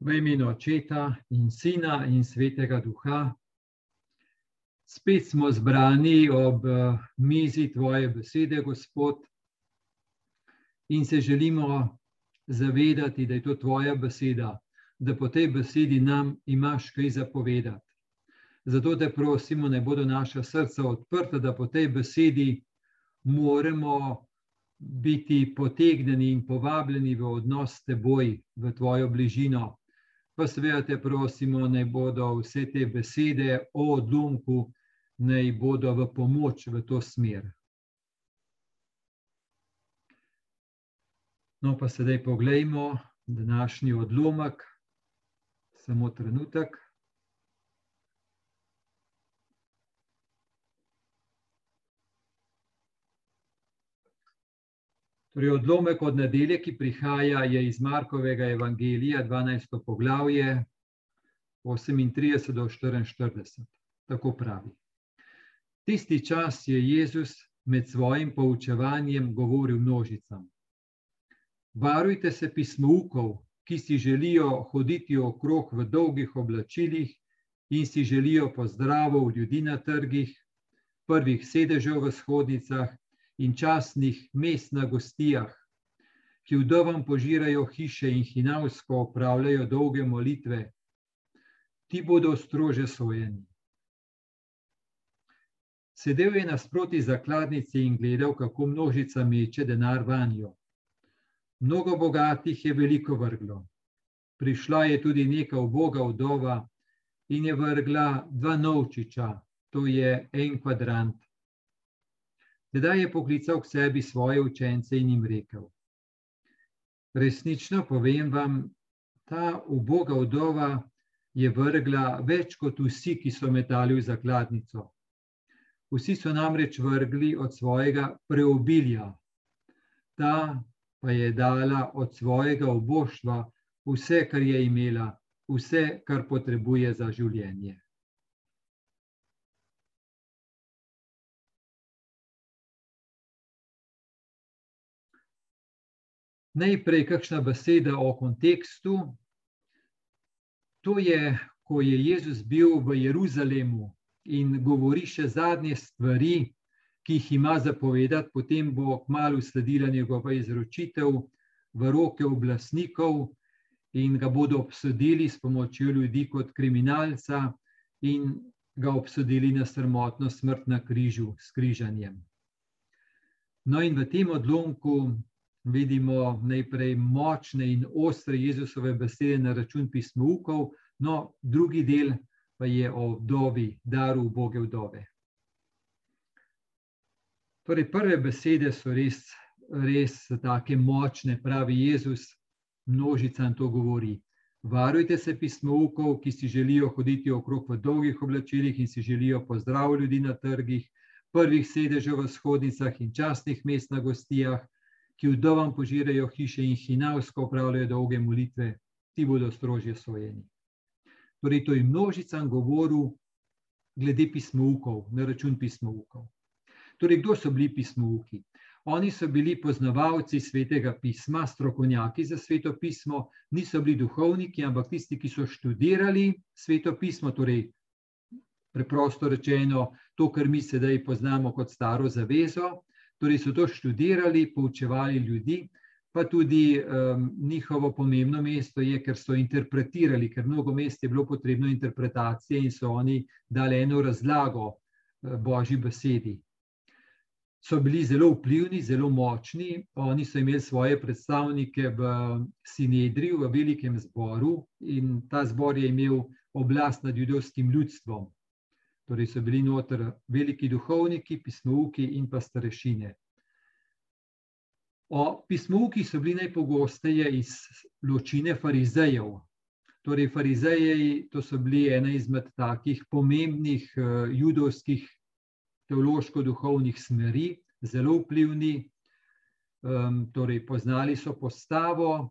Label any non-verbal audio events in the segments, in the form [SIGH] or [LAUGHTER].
V imenu Očeta in Sina in Svetega Duha. Spet smo zbrani ob eh, mizi Tvoje besede, Gospod, in se želimo zavedati, da je to Tvoja beseda, da po tej besedi nam imaš kaj zapovedati. Zato te prosimo, da bodo naša srca odprta, da po tej besedi moramo biti potegnjeni in povabljeni v odnos s teboj, v Tvojo bližino pa seveda te prosimo, naj bodo vse te besede o odlomku, naj bodo v pomoč v to smer. No, pa sedaj pogledajmo današnji odlomek, samo trenutek. Torej, odlomek od nedelje, ki prihaja, je iz Markovega evangelija, 12. poglavje, 38 do 44. Tako pravi. Tisti čas je Jezus med svojim poučevanjem govoril množicam. Varujte se pismoukov, ki si želijo hoditi okrog v dolgih oblačilih in si želijo pozdravov ljudi na trgih, prvih sedežev v shodnicah in častnih mest na gostijah, ki vdovam požirajo hiše in hinavsko opravljajo dolge molitve, ti bodo strože sojeni. Sedel je nasproti zakladnici in gledal, kako množica meče denar vanjo. Mnogo bogatih je veliko vrglo. Prišla je tudi neka uboga vdova in je vrgla dva novčiča, to je en kvadrant. Tedaj je poklical k sebi svoje učence in jim rekel: Resnično povem vam, ta uboga vdova je vrgla več kot vsi, ki so metali v zakladnico. Vsi so namreč vrgli od svojega preobilja, ta pa je dala od svojega oboštva vse, kar je imela, vse, kar potrebuje za življenje. Najprej kakšna beseda o kontekstu. To je, ko je Jezus bil v Jeruzalemu in govori še zadnje stvari, ki jih ima zapovedati, potem bo kmalo sledila njegova izročitev v roke oblastnikov in ga bodo obsodili s pomočjo ljudi kot kriminalca in ga obsodili na sramotno smrt na križu s križanjem. No, in v tem odlomku vidimo najprej močne in ostre Jezusove besede na račun pismoukov, no, drugi del pa je o vdovi, daru Boge vdove. Torej, prve besede so res, res tako močne, pravi Jezus, množica to govori. Varujte se pismoukov, ki si želijo hoditi okrog v dolgih oblačilih in si želijo pozdraviti ljudi na trgih, prvih sedežev v shodnicah in častnih mest na gostijah, ki vdovam požirajo hiše in hinavsko upravljajo dolge molitve, ti bodo strožje sojeni. Torej, to je množica govoril glede pismoukov, na račun pismoukov. Torej, kdo so bili pismouki? Oni so bili poznavalci svetega pisma, strokovnjaki za sveto pismo, niso bili duhovniki, ampak tisti, ki so študirali sveto pismo, torej preprosto rečeno, to, kar mi sedaj poznamo kot staro zavezo, Torej so to študirali, poučevali ljudi, pa tudi um, njihovo pomembno mesto je, ker so interpretirali, ker mnogo mest je bilo potrebno interpretacije in so oni dali eno razlago uh, božji besedi. So bili zelo vplivni, zelo močni, oni so imeli svoje predstavnike v Sinedriju, v velikem zboru, in ta zbor je imel oblast nad judovskim ljudstvom. Torej so bili noter veliki duhovniki, pismovki in pa starešine. O pismovki so bili najpogosteje iz ločine farizejev. Torej, farizeji to so bili ena izmed takih pomembnih uh, judovskih teološko-duhovnih smeri, zelo vplivni. Torej, poznali so postavo,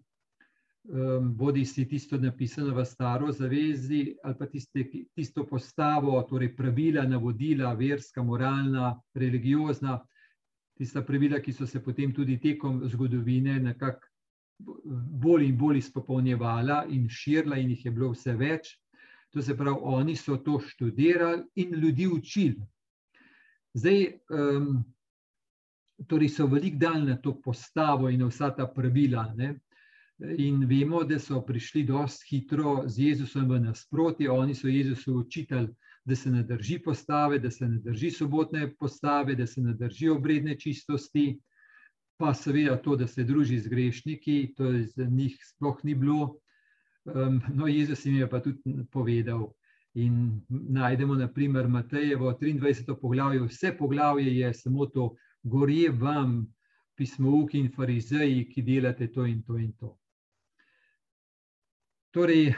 um, bodi si tisto napisano v staro zavezi, ali pa tiste, tisto postavo, torej pravila, navodila, verska, moralna, religiozna, tista pravila, ki so se potem tudi tekom zgodovine nekako bolj in bolj izpopolnjevala in širila, in jih je bilo vse več. To se pravi, oni so to študirali in ljudi učili. Zdaj, um, torej so veliko dal na to postavo in vsa ta pravila. Ne? In vemo, da so prišli dosti hitro z Jezusom v nasprotje. Oni so Jezusu učitali, da se ne drži postave, da se ne drži sobotne postave, da se ne drži obredne čistosti, pa seveda to, da se druži z grešniki, to je za njih sploh ni bilo. No, Jezus jim je pa tudi povedal. In najdemo, naprimer, Matejevo 23. poglavje, vse poglavje je samo to, gorje vam, pismovki in farizeji, ki delate to in to in to. Torej,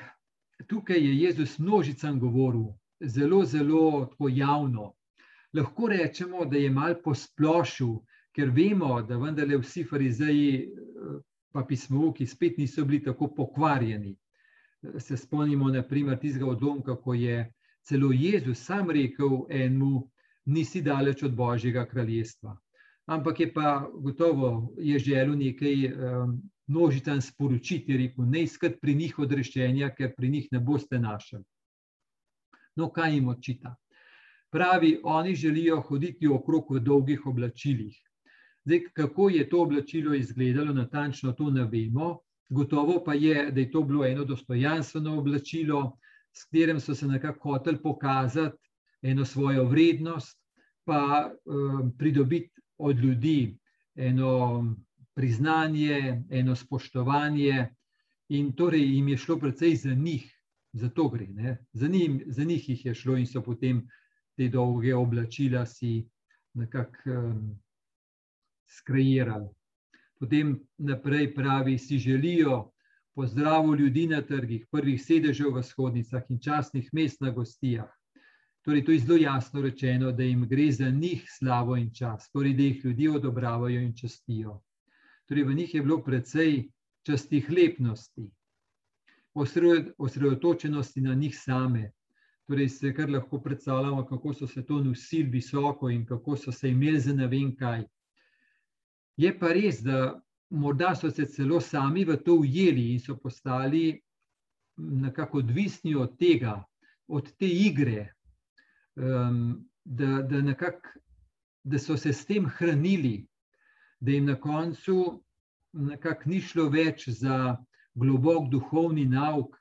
tukaj je Jezus množicam govoril, zelo, zelo javno. Lahko rečemo, da je mal posplošil, ker vemo, da vendarle vsi farizeji, pa pismovki, spet niso bili tako pokvarjeni. Se spomnimo, naprimer, tistega odlomka, ko je celo Jezus sam rekel enemu, nisi daleč od Božjega kraljestva ampak je pa gotovo je želel nekaj um, množicam sporočiti, rekel, ne iskati pri njih odreščenja, ker pri njih ne boste našli. No, kaj jim očita? Pravi, oni želijo hoditi okrog v dolgih oblačilih. Zdaj, kako je to oblačilo izgledalo, natančno to ne vemo. Gotovo pa je, da je to bilo eno dostojanstveno oblačilo, s katerim so se nekako hoteli pokazati eno svojo vrednost, pa um, pridobiti od ljudi eno priznanje, eno spoštovanje, in torej jim je šlo predvsej za njih, za to gre. Za, njim, za njih jih je šlo in so potem te dolge oblačila si nekako um, skrajirali. Potem naprej pravi, si želijo pozdravu ljudi na trgih, prvih sedežev v shodnicah in časnih mest na gostijah. Torej, to je zelo jasno rečeno, da jim gre za njih slavo in čas, torej, da jih ljudje odobravajo in častijo. Torej, v njih je bilo precej častih lepnosti, osredotočenosti na njih same. Torej, se kar lahko predstavljamo, kako so se to nosili visoko in kako so se imeli za ne vem kaj. Je pa res, da morda so se celo sami v to ujeli in so postali nekako odvisni od tega, od te igre, um, da, da, nekak, da so se s tem hranili, da jim na koncu ni šlo več za globok duhovni nauk,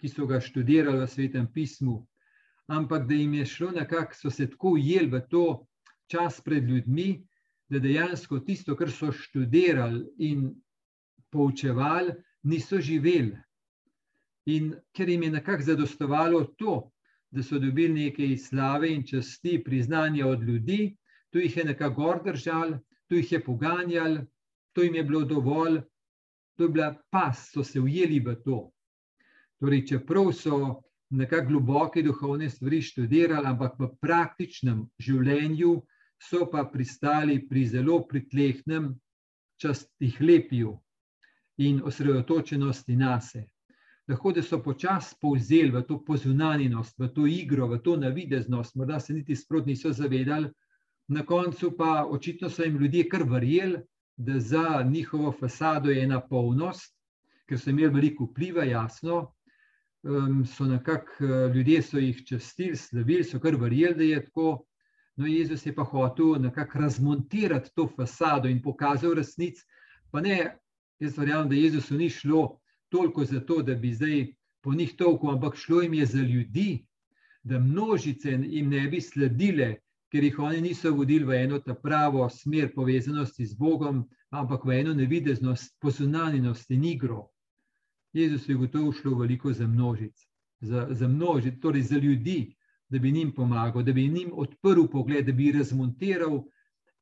ki so ga študirali v svetem pismu, ampak da jim je šlo nekako, so se tako ujeli v to čas pred ljudmi, da dejansko tisto, kar so študirali in poučevali, niso živeli. In ker jim je nekako zadostovalo to, da so dobili nekaj slave in časti, priznanja od ljudi, to jih je nekako gor držal, to jih je poganjal, to jim je bilo dovolj, to je bila pas, so se ujeli v to. Torej, čeprav so nekako globoke duhovne stvari študirali, ampak v praktičnem življenju so pa pristali pri zelo pritlehnem častih lepju in osredotočenosti na sebe lahko da so počasi povzeli v to pozunanjenost, v to igro, v to navideznost, morda se niti sproti niso zavedali, na koncu pa očitno so jim ljudje kar verjeli, da za njihovo fasado je ena polnost, ker so imeli veliko vpliva, jasno. Um, so nekako uh, ljudje so jih častili, slavili, so kar verjeli, da je tako. No, Jezus je pa hotel nekako razmontirati to fasado in pokazal resnic. Pa ne, jaz verjamem, da Jezusu ni šlo toliko za to, da bi zdaj po njih toliko, ampak šlo jim je za ljudi, da množice jim ne bi sledile, ker jih oni niso vodili v eno ta pravo smer povezanosti z Bogom, ampak v eno nevideznost, pozunanjenost in igro. Jezus je gotovo šlo veliko za množic, za, za množic, torej za ljudi, da bi jim pomagal, da bi jim odprl pogled, da bi razmontiral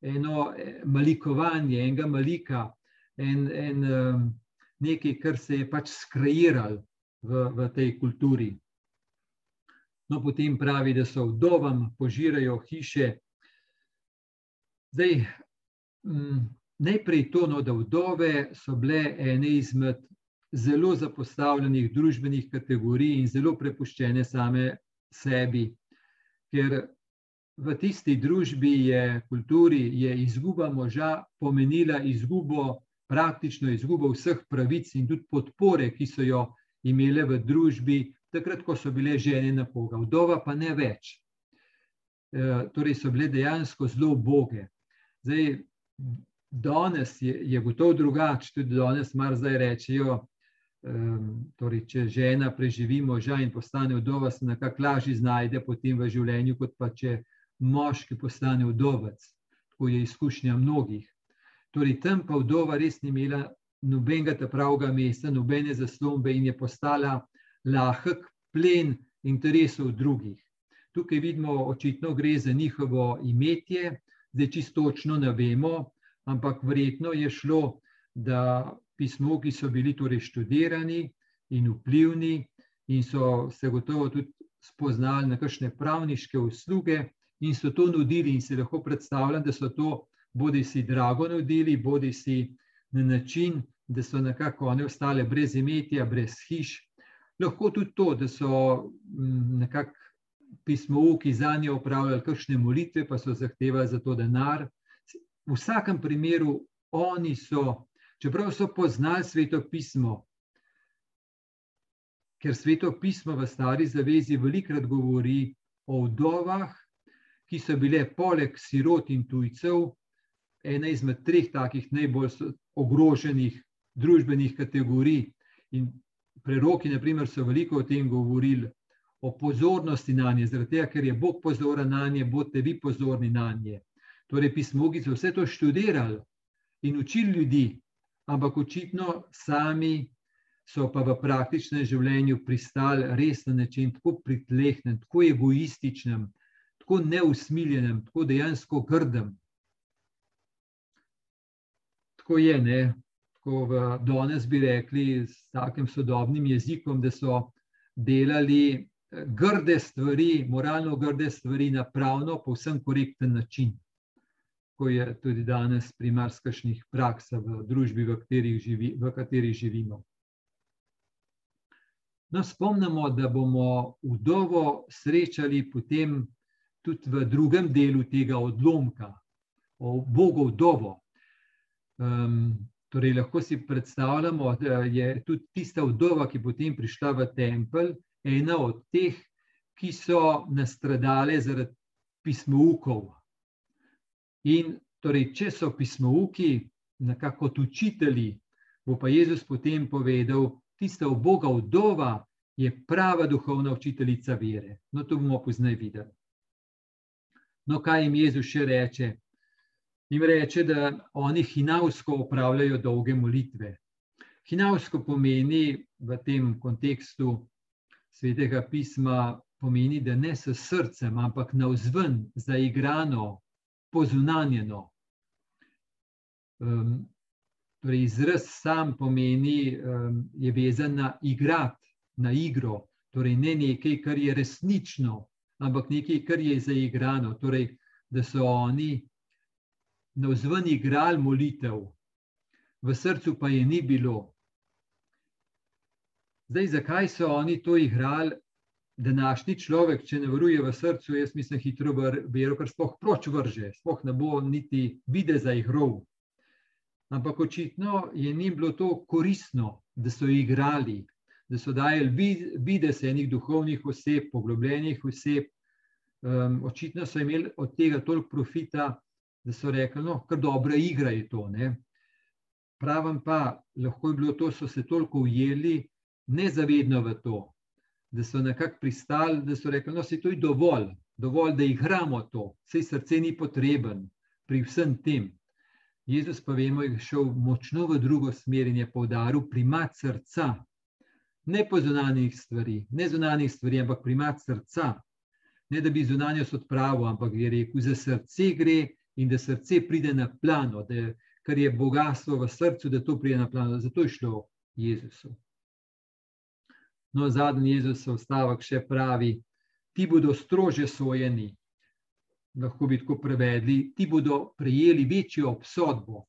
eno eh, malikovanje, enega malika, en, en, um, nekaj, kar se je pač skreiralo v, v tej kulturi. No, potem pravi, da so vdovam požirajo hiše. Zdaj, m, mm, najprej to, no, da vdove so bile ene izmed zelo zapostavljenih družbenih kategorij in zelo prepuščene same sebi, ker v tisti družbi je kulturi je izguba moža pomenila izgubo praktično izgubo vseh pravic in tudi podpore, ki so jo imele v družbi, takrat, ko so bile žene na Boga, vdova pa ne več. E, torej, so bile dejansko zelo boge. Zdaj, danes je, je gotovo drugače, tudi danes mar zdaj rečejo. Um, torej, če žena preživi moža in postane vdova, se nekako lažje znajde potem v življenju, kot pa če moški postane vdovec. Tako je izkušnja mnogih. Torej, tam pa vdova res ni imela nobenega pravega mesta, nobene zaslombe in je postala lahek plen interesov drugih. Tukaj vidimo, očitno gre za njihovo imetje, zdaj čisto točno ne vemo, ampak verjetno je šlo, da pismo, ki so bili torej študirani in vplivni, in so se gotovo tudi spoznali na kakšne pravniške usluge, in so to nudili, in se lahko predstavljam, da so to bodi si drago nudili, bodi si na način, da so nekako one ostale brez imetja, brez hiš. Lahko tudi to, da so mm, nekako pismovki za njo upravljali kakšne molitve, pa so zahtevali za to denar. V vsakem primeru oni so, čeprav so poznali sveto pismo, ker sveto pismo v stari zavezi velikrat govori o vdovah, ki so bile poleg sirot in tujcev, ena izmed treh takih najbolj ogroženih družbenih kategorij. In preroki, naprimer, so veliko o tem govorili, o pozornosti na nje, zaradi tega, ker je Bog pozoren na nje, bodite vi pozorni na nje. Torej, pismogi so vse to študirali in učili ljudi, ampak očitno sami so pa v praktičnem življenju pristali res na način tako pritlehnem, tako egoističnem, tako neusmiljenem, tako dejansko grdem. Tako je, ne? Tako v danes bi rekli s takim sodobnim jezikom, da so delali grde stvari, moralno grde stvari na pravno, povsem korekten način, ko je tudi danes pri marsikšnih praksah v družbi, v kateri, živi, v kateri živimo. No, spomnimo, da bomo vdovo srečali potem tudi v drugem delu tega odlomka, o Bogu vdovo. Um, torej, lahko si predstavljamo, da je tudi tista vdova, ki je potem prišla v tempelj, ena od teh, ki so nastradale zaradi pismoukov. In torej, če so pismouki, nekako učitelji, bo pa Jezus potem povedal, tista v Boga vdova je prava duhovna učiteljica vere. No, to bomo poznaj videli. No, kaj jim Jezus še reče? Jim reče, da oni hinavsko upravljajo dolge molitve. Hinavsko pomeni v tem kontekstu svetega pisma pomeni, da ne s srcem, ampak na vzven, zaigrano, pozunanjeno. Um, torej izraz sam pomeni, um, je vezan na igrat, na igro, torej ne nekaj, kar je resnično, ampak nekaj, kar je zaigrano. Torej, da so oni na vzven igrali molitev, v srcu pa je ni bilo. Zdaj, zakaj so oni to igrali, današnji človek, če ne veruje v srcu, jaz mislim, hitro vero, ker spoh proč vrže, spoh ne bo niti vide za igrov. Ampak očitno je njim bilo to koristno, da so igrali, da so dajali vide se enih duhovnih oseb, poglobljenih oseb. Um, očitno so imeli od tega toliko profita, da so rekli, no, kar dobra igra je to. Ne? Pravim pa, lahko je bilo to, so se toliko ujeli, nezavedno v to, da so nekako pristali, da so rekli, no, je to dovolj, dovolj, da igramo to, vse srce ni potreben pri vsem tem. Jezus pa vemo, je šel močno v drugo smer in je poudaril primat srca, ne po zunanjih stvari, ne zunanjih stvari, ampak primat srca. Ne da bi zunanjost odpravil, ampak je rekel, za srce gre in da srce pride na plano, da je, kar je bogatstvo v srcu, da to pride na plano. Zato je šlo Jezusu. No, zadnji Jezusov stavek še pravi: Ti bodo strože sojeni. Lahko bi tako prevedli, ti bodo prejeli večjo obsodbo.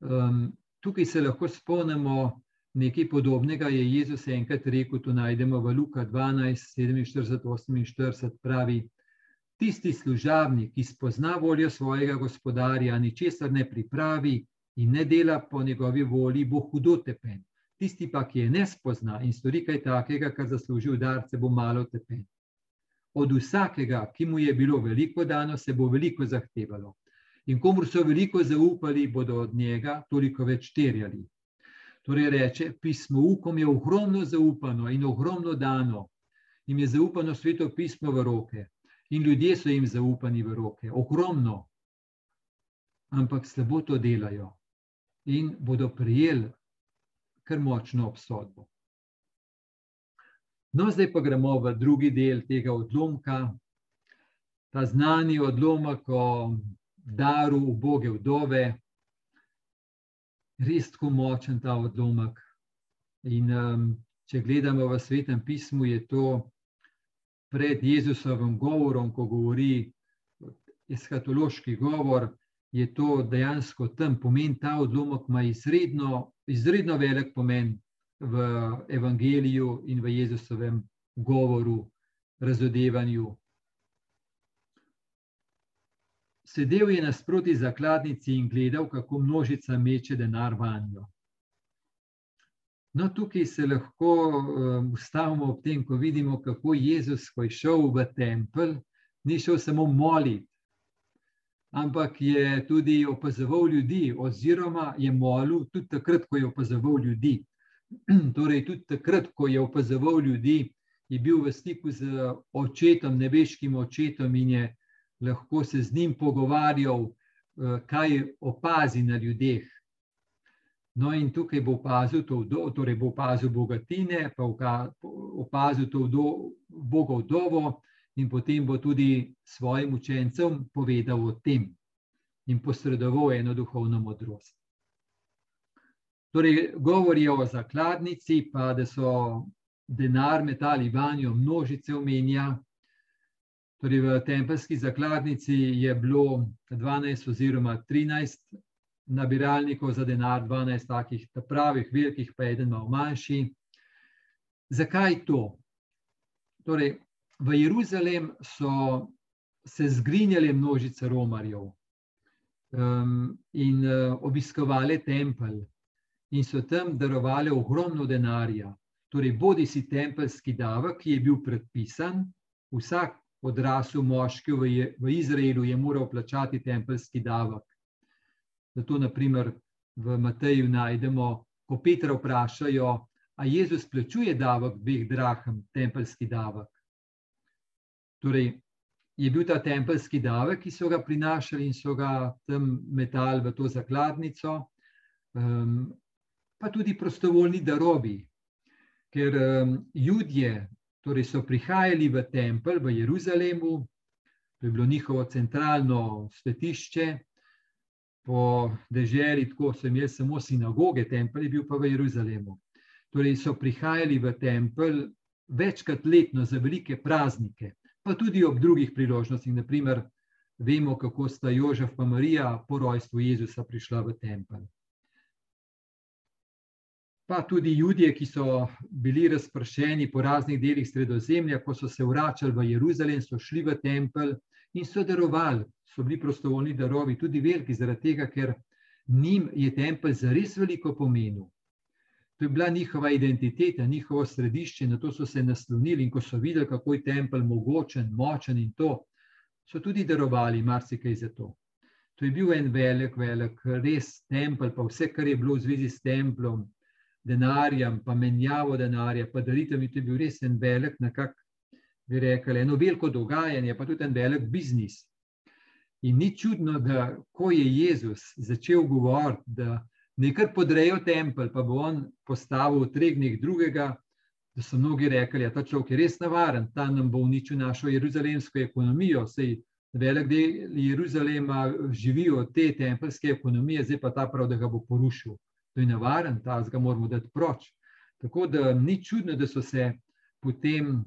Um, tukaj se lahko spomnimo nekaj podobnega. Je Jezus enkrat rekel: To najdemo v Luka 12, 47, 48. Pravi: Tisti služabnik, ki spozna voljo svojega gospodarja, ničesar ne pripravi, in ne dela po njegovi volji, bo hudo tepen. Tisti pa, ki je ne spozna in stori kaj takega, kar zasluži udarce, bo malo tepen. Od vsakega, ki mu je bilo veliko dano, se bo veliko zahtevalo. In komu so veliko zaupali, bodo od njega toliko več terjali. Torej reče, pismo ukom je ogromno zaupano in ogromno dano. Im je zaupano sveto pismo v roke in ljudje so jim zaupani v roke, ogromno. Ampak slabo to delajo in bodo prijeli kar močno obsodbo. No, zdaj pa gremo v drugi del tega odlomka, ta znani odlomek o daru uboge vdove. Res tako močen ta odlomek. In um, če gledamo v svetem pismu, je to pred Jezusovim govorom, ko govori eskatološki govor, je to dejansko tam pomen, ta odlomek ima izredno, izredno velik pomen v Evangeliju in v Jezusovem govoru, razodevanju. Sedel je nasproti zakladnici in gledal, kako množica meče denar vanjo. No, tukaj se lahko um, ustavimo ob tem, ko vidimo, kako Jezus, ko je šel v tempelj, ni šel samo moliti, ampak je tudi opazoval ljudi, oziroma je molil tudi takrat, ko je opazoval ljudi. [CLEARS THROAT] Torej, tudi takrat, ko je opazoval ljudi, je bil v stiku z očetom, nebeškim očetom in je lahko se z njim pogovarjal, uh, kaj opazi na ljudeh. No, in tukaj bo opazil to, torej bo opazil bogatine, pa opazil to Boga vdovo, in potem bo tudi svojim učencem povedal o tem in posredoval eno duhovno modrost. Torej, govorijo o zakladnici, pa da so denar metali vanjo, množice omenja. Torej, v tempelski zakladnici je bilo 12 oziroma 13 nabiralnikov za denar, 12 takih pravih, velikih, pa eden malo manjši. Zakaj to? Torej, v Jeruzalem so se zgrinjali množice romarjev um, in uh, obiskovali tempelj, in so tam darovali ogromno denarja. Torej, bodi si tempelski davek, ki je bil predpisan, vsak odrasel moški v, v Izraelu je moral plačati tempelski davek. Zato, naprimer, v Mateju najdemo, ko Petra vprašajo, a Jezus plačuje davek dveh drahem, tempelski davek. Torej, je bil ta tempelski davek, ki so ga prinašali in so ga tam metali v to zakladnico, um, pa tudi prostovoljni darovi. Ker um, ljudje torej so prihajali v tempelj v Jeruzalemu, to je bilo njihovo centralno svetišče, po deželi, tako so imeli samo sinagoge, tempelj je bil pa v Jeruzalemu. Torej so prihajali v tempelj večkrat letno za velike praznike, pa tudi ob drugih priložnostih. Naprimer, vemo, kako sta Jožef in Marija po rojstvu Jezusa prišla v tempelj. Pa tudi ljudje, ki so bili razpršeni po raznih delih Sredozemlja, ko so se vračali v Jeruzalem, so šli v tempelj in so darovali so bili prostovoljni darovi tudi veliki, zaradi tega, ker njim je tempelj zares veliko pomenil. To je bila njihova identiteta, njihovo središče, na to so se naslonili in ko so videli, kako je tempelj mogočen, močen in to, so tudi darovali marsikaj za to. To je bil en velik, velik, res tempelj, pa vse, kar je bilo v zvezi s templom, denarjem, pa menjavo denarja, pa daritvami, to je bil res en velik, nekako bi rekli, eno veliko dogajanje, pa tudi en velik biznis. In ni čudno, da ko je Jezus začel govoriti, da nekaj podrejo tempelj, pa bo on postavil v treh dneh drugega, da so mnogi rekli, da ja, ta človek je res navaren, ta nam bo uničil našo jeruzalemsko ekonomijo. Sej velik del Jeruzalema živi od te tempelske ekonomije, zdaj pa ta prav, da ga bo porušil. To je navaren, ta ga moramo dati proč. Tako da ni čudno, da so se potem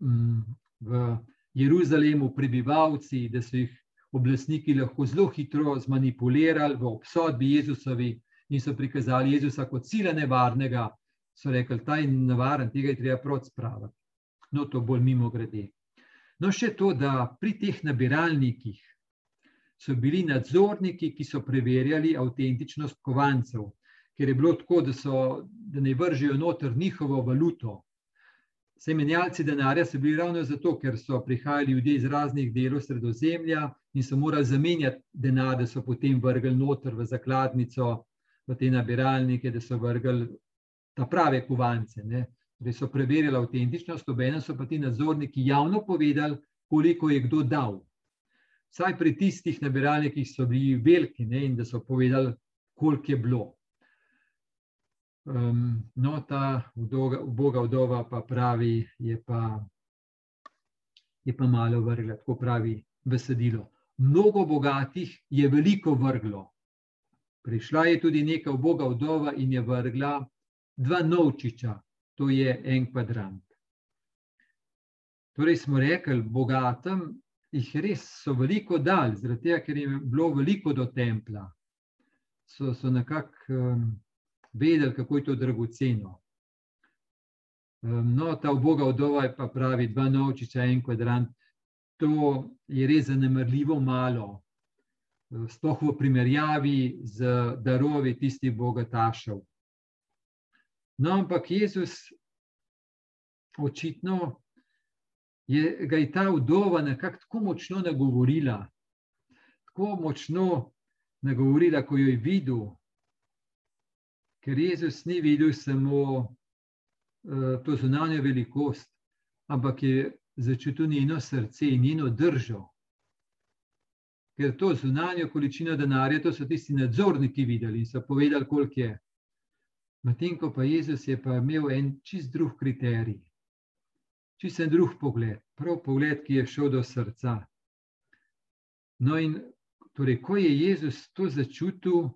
v Jeruzalemu prebivalci, da so jih oblastniki lahko zelo hitro zmanipulirali v obsodbi Jezusovi in so prikazali Jezusa kot sila nevarnega, so rekli, ta je nevaren, tega je treba proti spraviti. No, to bolj mimo grede. No, še to, da pri teh nabiralnikih so bili nadzorniki, ki so preverjali avtentičnost kovancev, ker je bilo tako, da, so, da ne vržijo noter njihovo valuto. Semenjalci denarja so bili ravno zato, ker so prihajali ljudje iz raznih delov sredozemlja in so morali zamenjati denar, da so potem vrgli noter v zakladnico, v te nabiralnike, da so vrgli ta prave kovance. Ne. Torej so preverjali avtentičnost, obenem so pa ti nadzorniki javno povedali, koliko je kdo dal. Vsaj pri tistih nabiralnikih so bili veliki ne, in da so povedali, koliko je bilo. Um, no, ta uboga vdova pa pravi, je pa, je pa malo vrgla, tako pravi besedilo. Mnogo bogatih je veliko vrglo. Prišla je tudi neka uboga vdova in je vrgla dva novčiča, to je en kvadrant. Torej smo rekli, bogatem jih res so veliko dal, zaradi tega, ker je bilo veliko do templa. So, so nekako um, vedeli, kako je to dragoceno. No, ta uboga vdova pa pravi, dva novčiča, en kvadrant, to je res zanemrljivo malo, sploh v primerjavi z darovi tistih bogatašev. No, ampak Jezus očitno je ga je ta vdova nekako tako močno nagovorila, tako močno nagovorila, ko jo je videl, ker Jezus ni videl samo uh, to zunanjo velikost, ampak je začutil njeno srce in njeno držo. Ker to zunanjo količino denarja, to so tisti nadzorniki videli in so povedali, koliko je. Medtem ko pa Jezus je pa imel en čist drug kriterij čisto drug pogled, prav pogled, ki je šel do srca. No, in torej, ko je Jezus to začutil,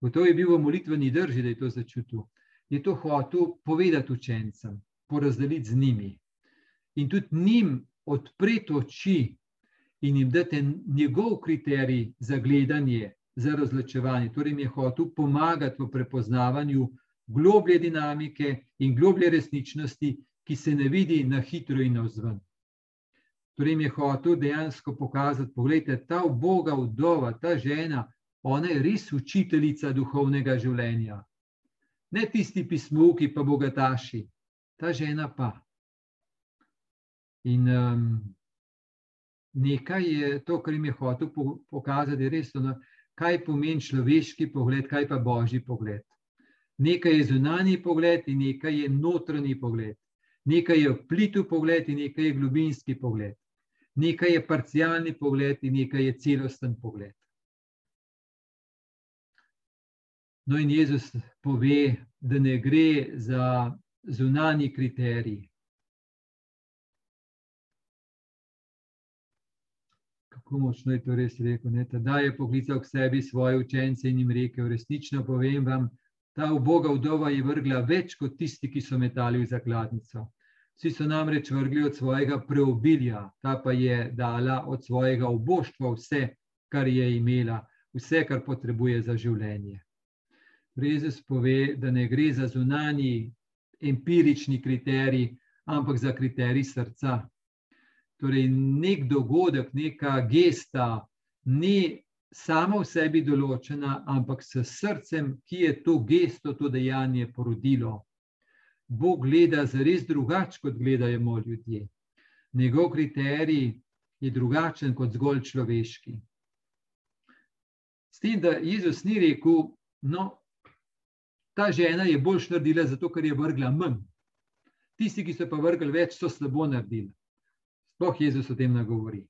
gotovo je bil v molitveni drži, da je to začutil, je to hotel povedati učencem, porazdeliti z njimi in tudi njim odpreti oči in jim dati njegov kriterij za gledanje, za razločevanje. Torej, jim je hotel pomagati v prepoznavanju globlje dinamike in globlje resničnosti, ki se ne vidi na hitro in navzven. Torej, mi je hotel dejansko pokazati, da ta uboga vdova, ta žena, ona je res učiteljica duhovnega življenja. Ne tisti pismovki, pa bogataši, ta žena pa. In um, nekaj je to, kar jim je hotel pokazati, res to, kaj pomeni človeški pogled, kaj pa božji pogled. Nekaj je zunanji pogled in nekaj je notranji pogled. Nekaj je plitu pogled in nekaj je globinski pogled. Nekaj je parcialni pogled in nekaj je celosten pogled. No, in Jezus pove, da ne gre za zunanji kriterij. Kako močno je to res rekel? Da je poklical k sebi svoje učence in jim rekel: Resnično povem vam, Ta uboga vdova je vrgla več kot tisti, ki so metali v zakladnico. Vsi so namreč vrgli od svojega preobilja, ta pa je dala od svojega oboštva vse, kar je imela, vse, kar potrebuje za življenje. Rezus pove, da ne gre za zunani empirični kriterij, ampak za kriterij srca. Torej, nek dogodek, neka gesta, ni sama v sebi določena, ampak s srcem, ki je to gesto, to dejanje porodilo. Bog gleda zares drugače, kot gledajo ljudje. Njegov kriterij je drugačen kot zgolj človeški. S tem, da Jezus ni rekel, no, ta žena je boljš naredila, zato ker je vrgla manj. Tisti, ki so pa vrgli več, so slabo naredili. Sploh Jezus o tem ne govori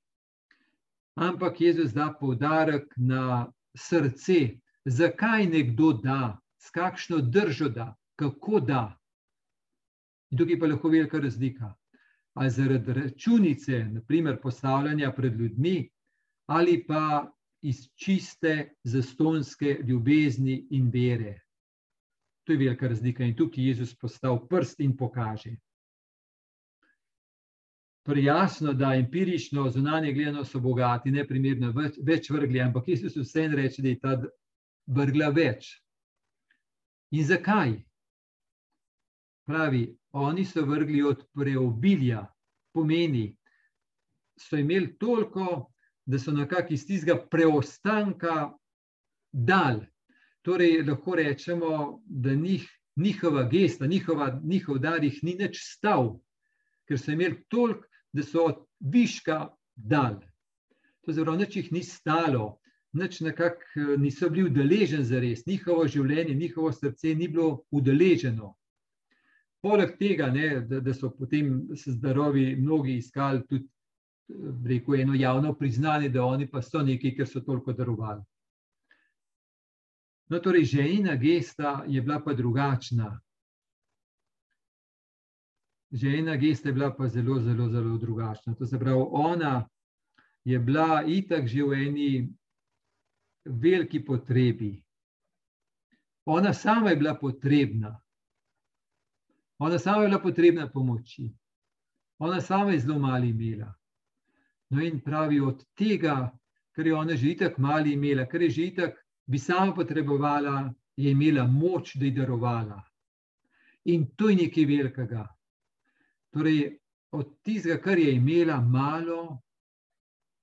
ampak Jezus da poudarek na srce, zakaj nekdo da, s kakšno držo da, kako da. In tukaj pa lahko velika razlika. Ali zaradi računice, naprimer postavljanja pred ljudmi, ali pa iz čiste zastonske ljubezni in vere. To je velika razlika in tukaj Jezus postav prst in pokaže. Torej, jasno, da empirično, zunanje gledano so bogati, ne primerno več, več vrgli, ampak Jezus vse en reče, da je ta vrgla več. In zakaj? Pravi, oni so vrgli od preobilja, pomeni, so imeli toliko, da so nekako iz tistega preostanka dal. Torej, lahko rečemo, da njih, njihova gesta, njihova, njihov dar jih ni več stal, ker so imeli toliko, da so od viška dal. To je zelo, nič jih ni stalo, nič nekako niso bili udeleženi za res, njihovo življenje, njihovo srce ni bilo udeleženo. Poleg tega, ne, da, da so potem se zdarovi mnogi iskali tudi rekel, eno javno priznanje, da oni pa so neki, ker so toliko darovali. No, torej, žejna gesta je bila pa drugačna. Žejna gesta je bila pa zelo, zelo, zelo drugačna. To se pravi, ona je bila itak že v eni veliki potrebi. Ona sama je bila potrebna. Ona sama je bila potrebna pomoči. Ona sama je zelo malo imela. No, in pravi od tega, kar je ona že tako malo imela, kar je že tako, bi sama potrebovala, je imela moč, da je darovala. In to je nekaj velikega. Torej, od tistega, kar je imela malo,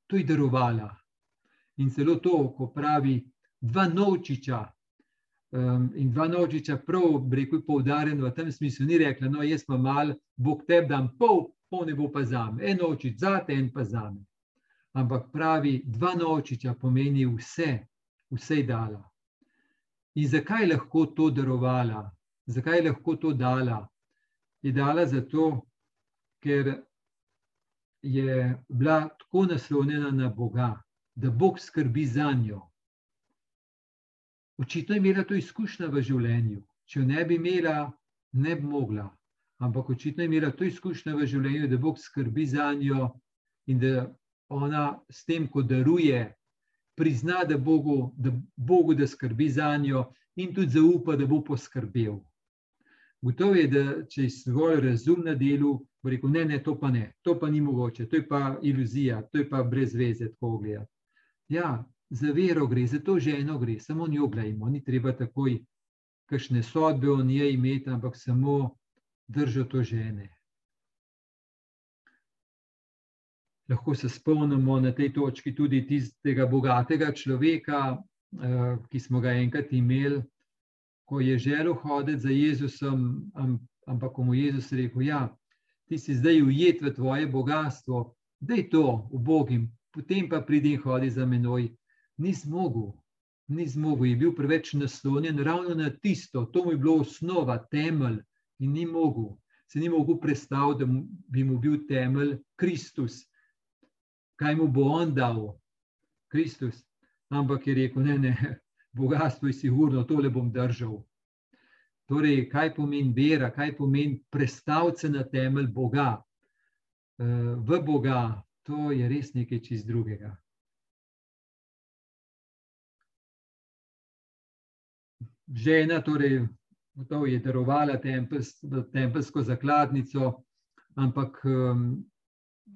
to je darovala. In celo to, ko pravi dva novčiča. Um, in dva novčiča, prav, rekel, poudarjeno v tem smislu, ni rekla, no, jaz pa mal, Bog te dam pol, pol ne bo pa za me, en očič za te, en pa za me. Ampak pravi, dva nočiča pomeni vse, vse je dala. In zakaj lahko to darovala, zakaj lahko to dala? Je dala zato, ker je bila tako naslonjena na Boga, da Bog skrbi za njo. Očitno je imela to izkušnjo v življenju. Če jo ne bi imela, ne bi mogla ampak očitno je imela to izkušnjo v življenju, da Bog skrbi za njo in da ona s tem, ko daruje, prizna, da Bogu, da, Bogu, da skrbi za njo in tudi zaupa, da bo poskrbel. Gotovo je, da če je svoj razum na delu, bo rekel: Ne, ne, to pa ne, to pa ni mogoče, to je pa iluzija, to je pa brez veze, tako gledati. Ja, za vero gre, za to ženo gre, samo njo gledajmo, ni treba takoj kakšne sodbe o njej imeti, ampak samo držijo to žene. Lahko se spomnimo na tej točki tudi tistega bogatega človeka, eh, ki smo ga enkrat imeli, ko je želel hoditi za Jezusom, ampak ko mu je Jezus rekel: Ja, ti si zdaj ujet v tvoje bogatstvo, da je to v Bogim, potem pa pridi in hodi za menoj. Ni zmogel, ni zmogel, je bil preveč naslonjen ravno na tisto, to mu je bilo osnova, temelj in ni mogel, se ni mogel predstavljati, da bi mu bil temelj Kristus. Kaj mu bo on dal, Kristus? Ampak je rekel: Ne, ne, [LAUGHS] bogatstvo je sigurno, tole bom držal. Torej, kaj pomeni vera, kaj pomeni predstaviti se na temelj Boga, v Boga, to je res nekaj čist drugega. Žena, torej gotovo je darovala tempelsko zakladnico, ampak um,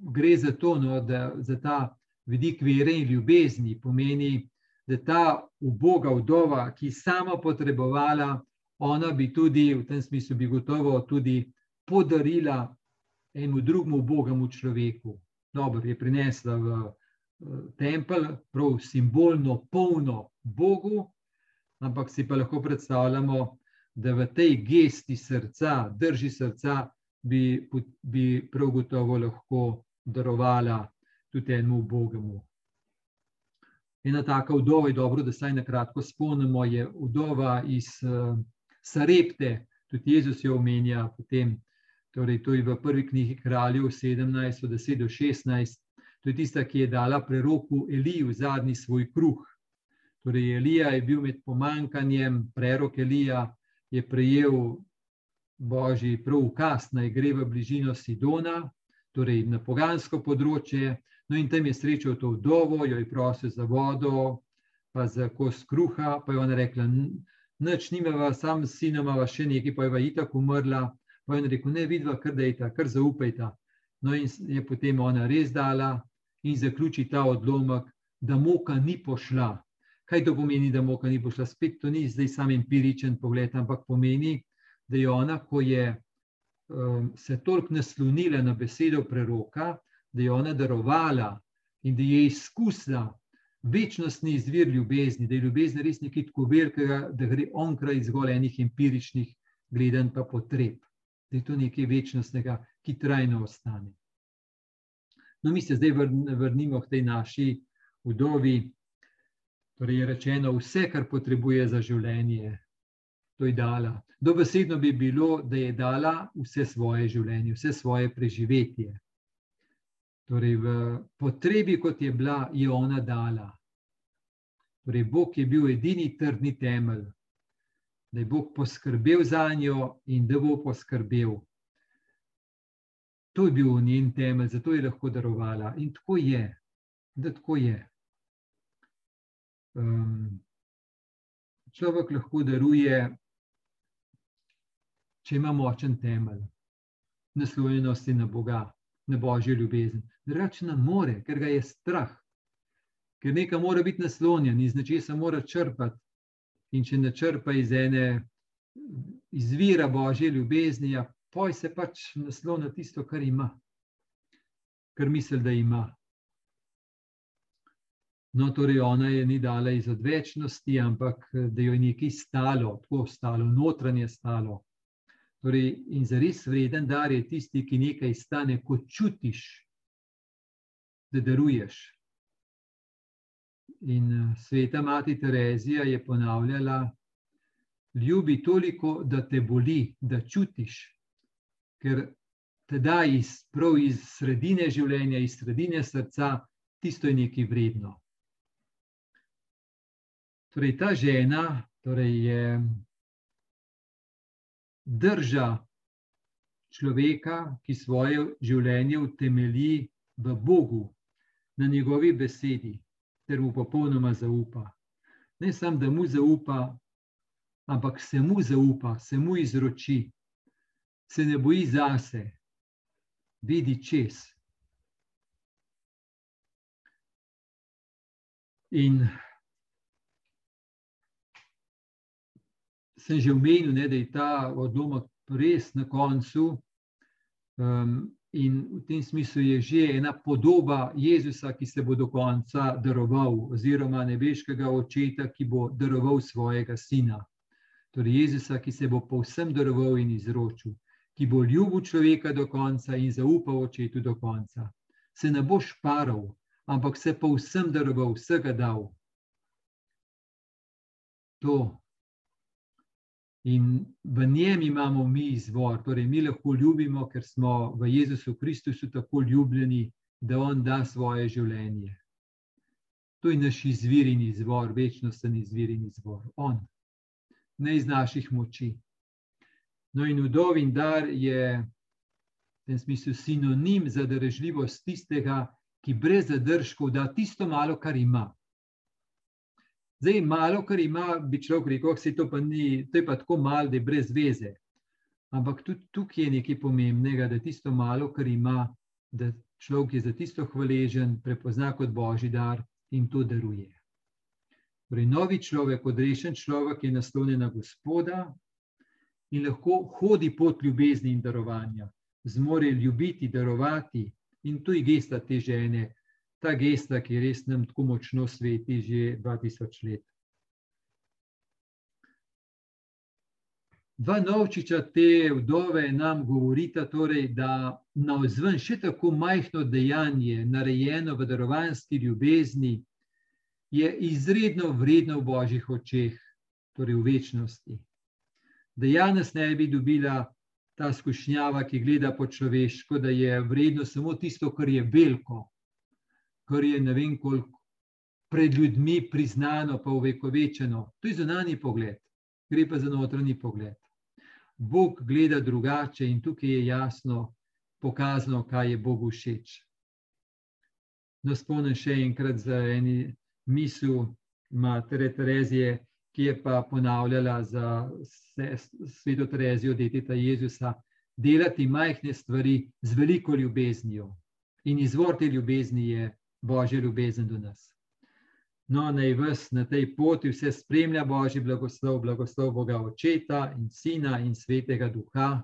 gre za to, no, da za ta vidik vere in ljubezni pomeni, da ta uboga vdova, ki sama potrebovala, ona bi tudi v tem smislu bi gotovo tudi podarila enemu drugemu ubogemu človeku. Dobro, je prinesla v tempelj, prav simbolno, polno Bogu, ampak si pa lahko predstavljamo, da v tej gesti srca, drži srca, bi, bi prav gotovo lahko darovala tudi enemu Bogemu. Ena taka vdova je dobro, da saj na kratko spomnimo, je vdova iz uh, Sarepte, tudi Jezus jo omenja potem, torej to je v prvi knjigi kraljev 17, 10 do 16, to je tista, ki je dala preroku Eliju zadnji svoj kruh. Torej Elija je bil med pomankanjem, prerok Elija, je prejel božji prav ukaz, naj gre v bližino Sidona, torej na pogansko področje. No, in tam je srečal to vdovo, jo je prosil za vodo, pa za kos kruha. Pa je ona rekla: Noč nima, sam sinoma, še nekaj, pa je va itak umrla. Pa je on rekel: Ne, vidva, kar dejta, kar zaupajta. No, in je potem ona res dala in zaključi ta odlomek, da moka ni pošla. Kaj to pomeni, da moka ni pošla? Spet to ni zdaj sam empiričen pogled, ampak pomeni, da je ona, ko je um, se toliko naslonila na besedo preroka, da je ona darovala, in da je izkusila večnostni izvir ljubezni, da je ljubezen res nekaj tako velikega, da gre onkraj zgolj enih empiričnih gledanj pa potreb. Da je to nekaj večnostnega, ki trajno ostane. No, mi se zdaj vrnimo k tej naši vdovi. Torej je rečeno, vse, kar potrebuje za življenje, to je dala. Dobesedno bi bilo, da je dala vse svoje življenje, vse svoje preživetje. Torej, v potrebi, kot je bila, je ona dala. Torej, Bog je bil edini trdni temelj, da je Bog poskrbel za njo in da bo poskrbel. To je bil njen temelj, zato je lahko darovala. In tako je, da tako je. Um, človek lahko daruje, če ima močen temelj, naslovljenosti na Boga, na Božjo ljubezen. Drugače ne more, ker ga je strah, ker nekaj mora biti naslonjen, iz nečesa mora črpati. In če ne črpa iz ene izvira Božje ljubezni, ja, poj se pač nasloni tisto, kar ima, kar misli, da ima. No, torej ona je ni dala iz odvečnosti, ampak da jo je nekaj stalo, tako stalo, notranje stalo. Torej, in za res vreden dar je tisti, ki nekaj stane, ko čutiš, da daruješ. In sveta mati Terezija je ponavljala, ljubi toliko, da te boli, da čutiš, ker te da iz, iz sredine življenja, iz sredine srca, tisto je nekaj vredno. Torej, ta žena torej je drža človeka, ki svoje življenje utemelji v Bogu, na njegovi besedi, ter mu popolnoma zaupa. Ne samo, da mu zaupa, ampak se mu zaupa, se mu izroči, se ne boji zase, vidi čez. In sem že omenil, ne, da je ta odlomek res na koncu. Um, in v tem smislu je že ena podoba Jezusa, ki se bo do konca daroval, oziroma nebeškega očeta, ki bo daroval svojega sina. Torej, Jezusa, ki se bo povsem daroval in izročil, ki bo ljubil človeka do konca in zaupal očetu do konca. Se ne bo šparal, ampak se povsem daroval, vsega dal. To In v njem imamo mi izvor, torej mi lahko ljubimo, ker smo v Jezusu Kristusu tako ljubljeni, da On da svoje življenje. To je naš izvir in izvor, večnosten izvir in izvor. On, ne iz naših moči. No, in udovin dar je v tem smislu sinonim za darežljivost tistega, ki brez zadržkov da tisto malo, kar ima. Zdaj, malo, kar ima, bi človek rekel, da to, to je pa tako malo, da je brez veze. Ampak tudi tukaj je nekaj pomembnega, da tisto malo, kar ima, da človek je za tisto hvaležen, prepozna kot božji dar in to daruje. Torej, novi človek, odrešen človek, je naslonjen na Gospoda in lahko hodi pot ljubezni in darovanja, zmore ljubiti, darovati in to je gesta te žene, ta gesta, ki res nam tako močno sveti že 2000 let. Dva novčiča te vdove nam govorita, torej, da na vzven še tako majhno dejanje, narejeno v darovanski ljubezni, je izredno vredno v božjih očeh, torej v večnosti. Da Janes ne bi dobila ta skušnjava, ki gleda po človeško, da je vredno samo tisto, kar je veliko, kar je ne vem koliko pred ljudmi priznano, pa uvekovečeno. To je zunani pogled, gre pa za notranji pogled. Bog gleda drugače in tukaj je jasno pokazano, kaj je Bogu všeč. No, spomnim še enkrat za eni misel matere Terezije, ki je pa ponavljala za sveto Terezijo, deteta Jezusa, delati majhne stvari z veliko ljubeznijo. In izvor te ljubezni je Božja ljubezen do nas. No, naj vas na tej poti vse spremlja Božji blagoslov, blagoslov Boga Očeta in Sina in Svetega Duha.